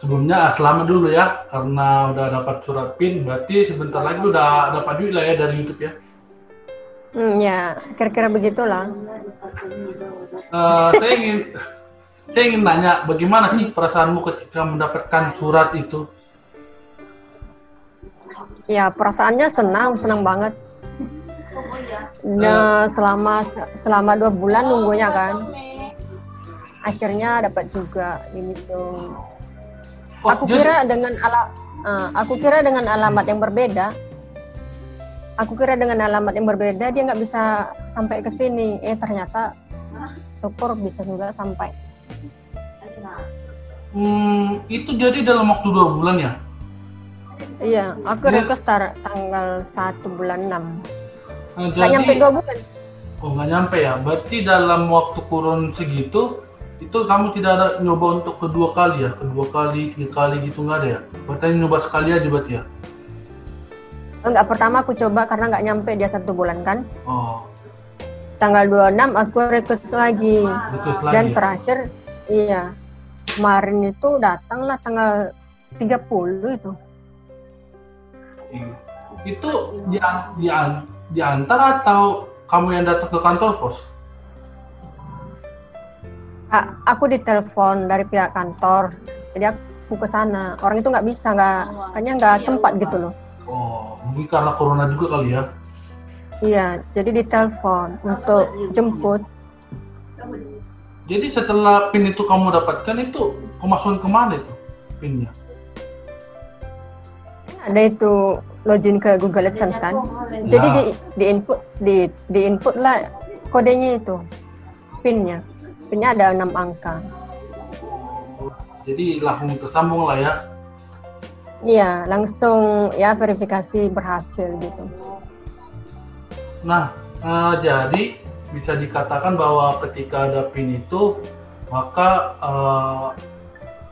sebelumnya ah, selamat dulu ya karena udah dapat surat PIN berarti sebentar lagi udah dapat duit lah ya dari YouTube ya. Hmm, ya, kira-kira begitulah. Uh, saya ingin saya ingin nanya bagaimana sih perasaanmu ketika mendapatkan surat itu? Ya, perasaannya senang, senang banget. Nah, selama selama dua bulan nunggunya kan. Akhirnya dapat juga gitu. Oh, aku kira dengan ala uh, aku kira dengan alamat yang berbeda. Aku kira dengan alamat yang berbeda dia nggak bisa sampai ke sini. Eh ternyata syukur bisa juga sampai. Hmm, itu jadi dalam waktu dua bulan ya? Iya, aku ya. request tanggal satu bulan enam. Nah, jadi, nyampe dua bulan. Oh nggak nyampe ya? Berarti dalam waktu kurun segitu itu kamu tidak ada nyoba untuk kedua kali ya? Kedua kali tiga kali gitu nggak ada ya? Berarti nyoba sekali aja berarti ya? Enggak pertama aku coba karena nggak nyampe dia satu bulan kan? Oh. Tanggal 26 aku request lagi. Request lagi. dan terakhir iya. Kemarin itu datanglah tanggal 30 itu. Iya. itu di, di, di antara atau kamu yang datang ke kantor pos aku ditelepon dari pihak kantor. Jadi aku ke sana. Orang itu nggak bisa nggak kayaknya nggak sempat gitu loh. Oh mungkin karena corona juga kali ya? Iya jadi ditelepon untuk jemput. Jadi setelah pin itu kamu dapatkan itu kemasukan ke mana itu pinnya? Ada itu login ke Google AdSense kan? Jadi ya. di di input di di input lah kodenya itu pinnya pinnya ada enam angka. Jadi langsung tersambung lah ya? Iya, langsung ya verifikasi berhasil gitu. Nah, uh, jadi bisa dikatakan bahwa ketika ada PIN itu, maka uh,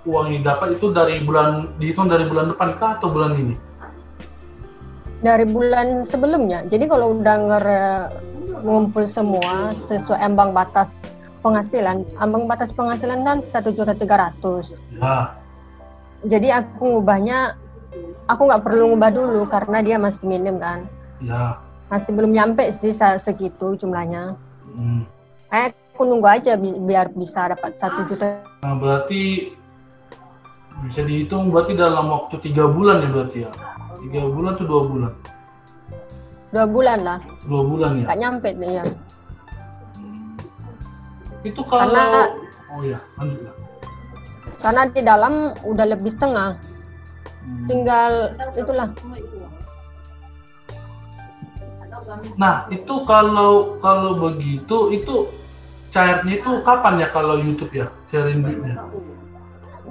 uang yang dapat itu dari bulan dihitung dari bulan depan kah atau bulan ini? Dari bulan sebelumnya. Jadi kalau udah ngumpul semua sesuai ambang batas penghasilan ambang batas penghasilan kan satu juta tiga ratus. Jadi aku ngubahnya aku nggak perlu ngubah dulu karena dia masih minim kan. Ya. masih belum nyampe sih segitu jumlahnya. Hmm. eh aku nunggu aja bi biar bisa dapat satu juta. Nah berarti bisa dihitung berarti dalam waktu tiga bulan ya berarti ya? Tiga bulan tuh dua bulan? Dua bulan lah. Dua bulan ya? Nggak nyampe nih ya itu kalau karena, oh ya, lanjut ya. Karena di dalam udah lebih setengah. Hmm. Tinggal itulah. Nah, itu kalau kalau begitu itu cairnya itu kapan ya kalau YouTube ya? Cairin duitnya.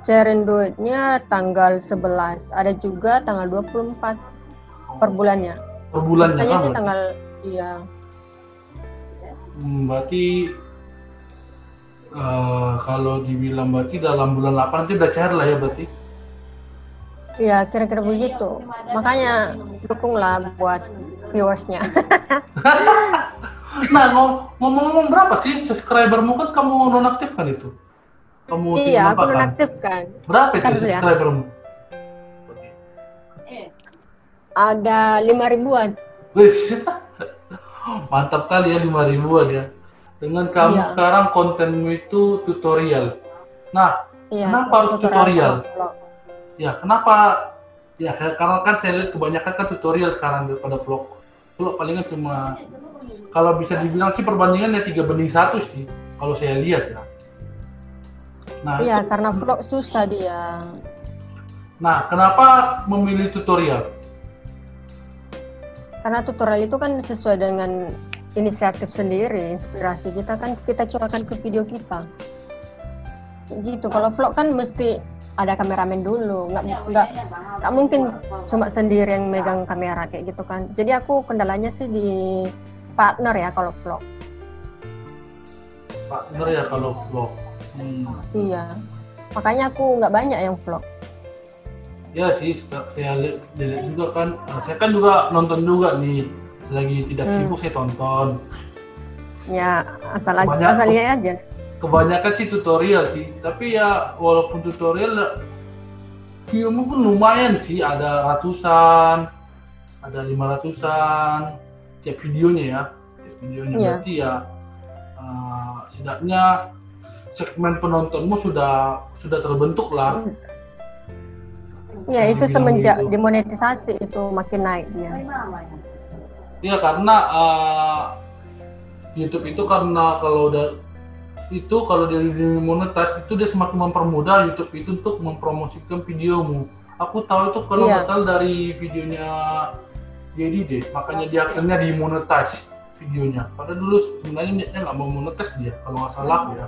Cairin duitnya tanggal 11. Ada juga tanggal 24 per bulannya. Per bulannya. Biasanya sih tanggal iya. Hmm, berarti Uh, kalau dibilang berarti dalam bulan 8 itu udah cair lah ya berarti? Iya, kira-kira begitu. Makanya dukunglah buat viewersnya. nah, ngomong-ngomong berapa sih subscribermu kan kamu nonaktifkan itu? Kamu iya, aku nonaktifkan. Berapa itu ya. subscribermu? Ada lima ribuan. Mantap kali ya lima ribuan ya. Dengan kamu iya. sekarang kontenmu itu tutorial. Nah, iya, kenapa harus tutorial? tutorial? Ya, kenapa? Ya, karena kan saya lihat kebanyakan kan tutorial sekarang daripada vlog. Vlog palingan cuma kalau bisa dibilang sih perbandingannya tiga banding satu sih kalau saya lihat ya. Nah, iya, itu, karena vlog susah dia. Nah, kenapa memilih tutorial? Karena tutorial itu kan sesuai dengan inisiatif sendiri inspirasi kita kan kita curahkan ke video kita. Gitu. Kalau vlog kan mesti ada kameramen dulu. Nggak nggak nggak mungkin cuma sendiri yang megang kamera kayak gitu kan. Jadi aku kendalanya sih di partner ya kalau vlog. Partner ya kalau vlog. Hmm. iya. Makanya aku nggak banyak yang vlog. Ya sih saya lihat juga kan. Saya kan juga nonton juga nih lagi tidak hmm. sibuk saya tonton. Ya asal Kebanyak, asal lihat aja. kebanyakan sih tutorial sih. Tapi ya walaupun tutorial videomu pun lumayan sih. Ada ratusan ada lima ratusan tiap videonya ya. Tiap videonya. Yeah. berarti ya uh, setidaknya segmen penontonmu sudah sudah terbentuk lah. Ya itu semenjak itu. dimonetisasi itu makin naik dia Iya karena uh, YouTube itu karena kalau udah itu kalau dia dimonetize itu dia semakin mempermudah YouTube itu untuk mempromosikan videomu. Aku tahu itu kalau iya. asal dari videonya jadi deh, makanya dia akhirnya dimonetize videonya. Padahal dulu sebenarnya niatnya nggak mau monetize dia, kalau nggak salah ya.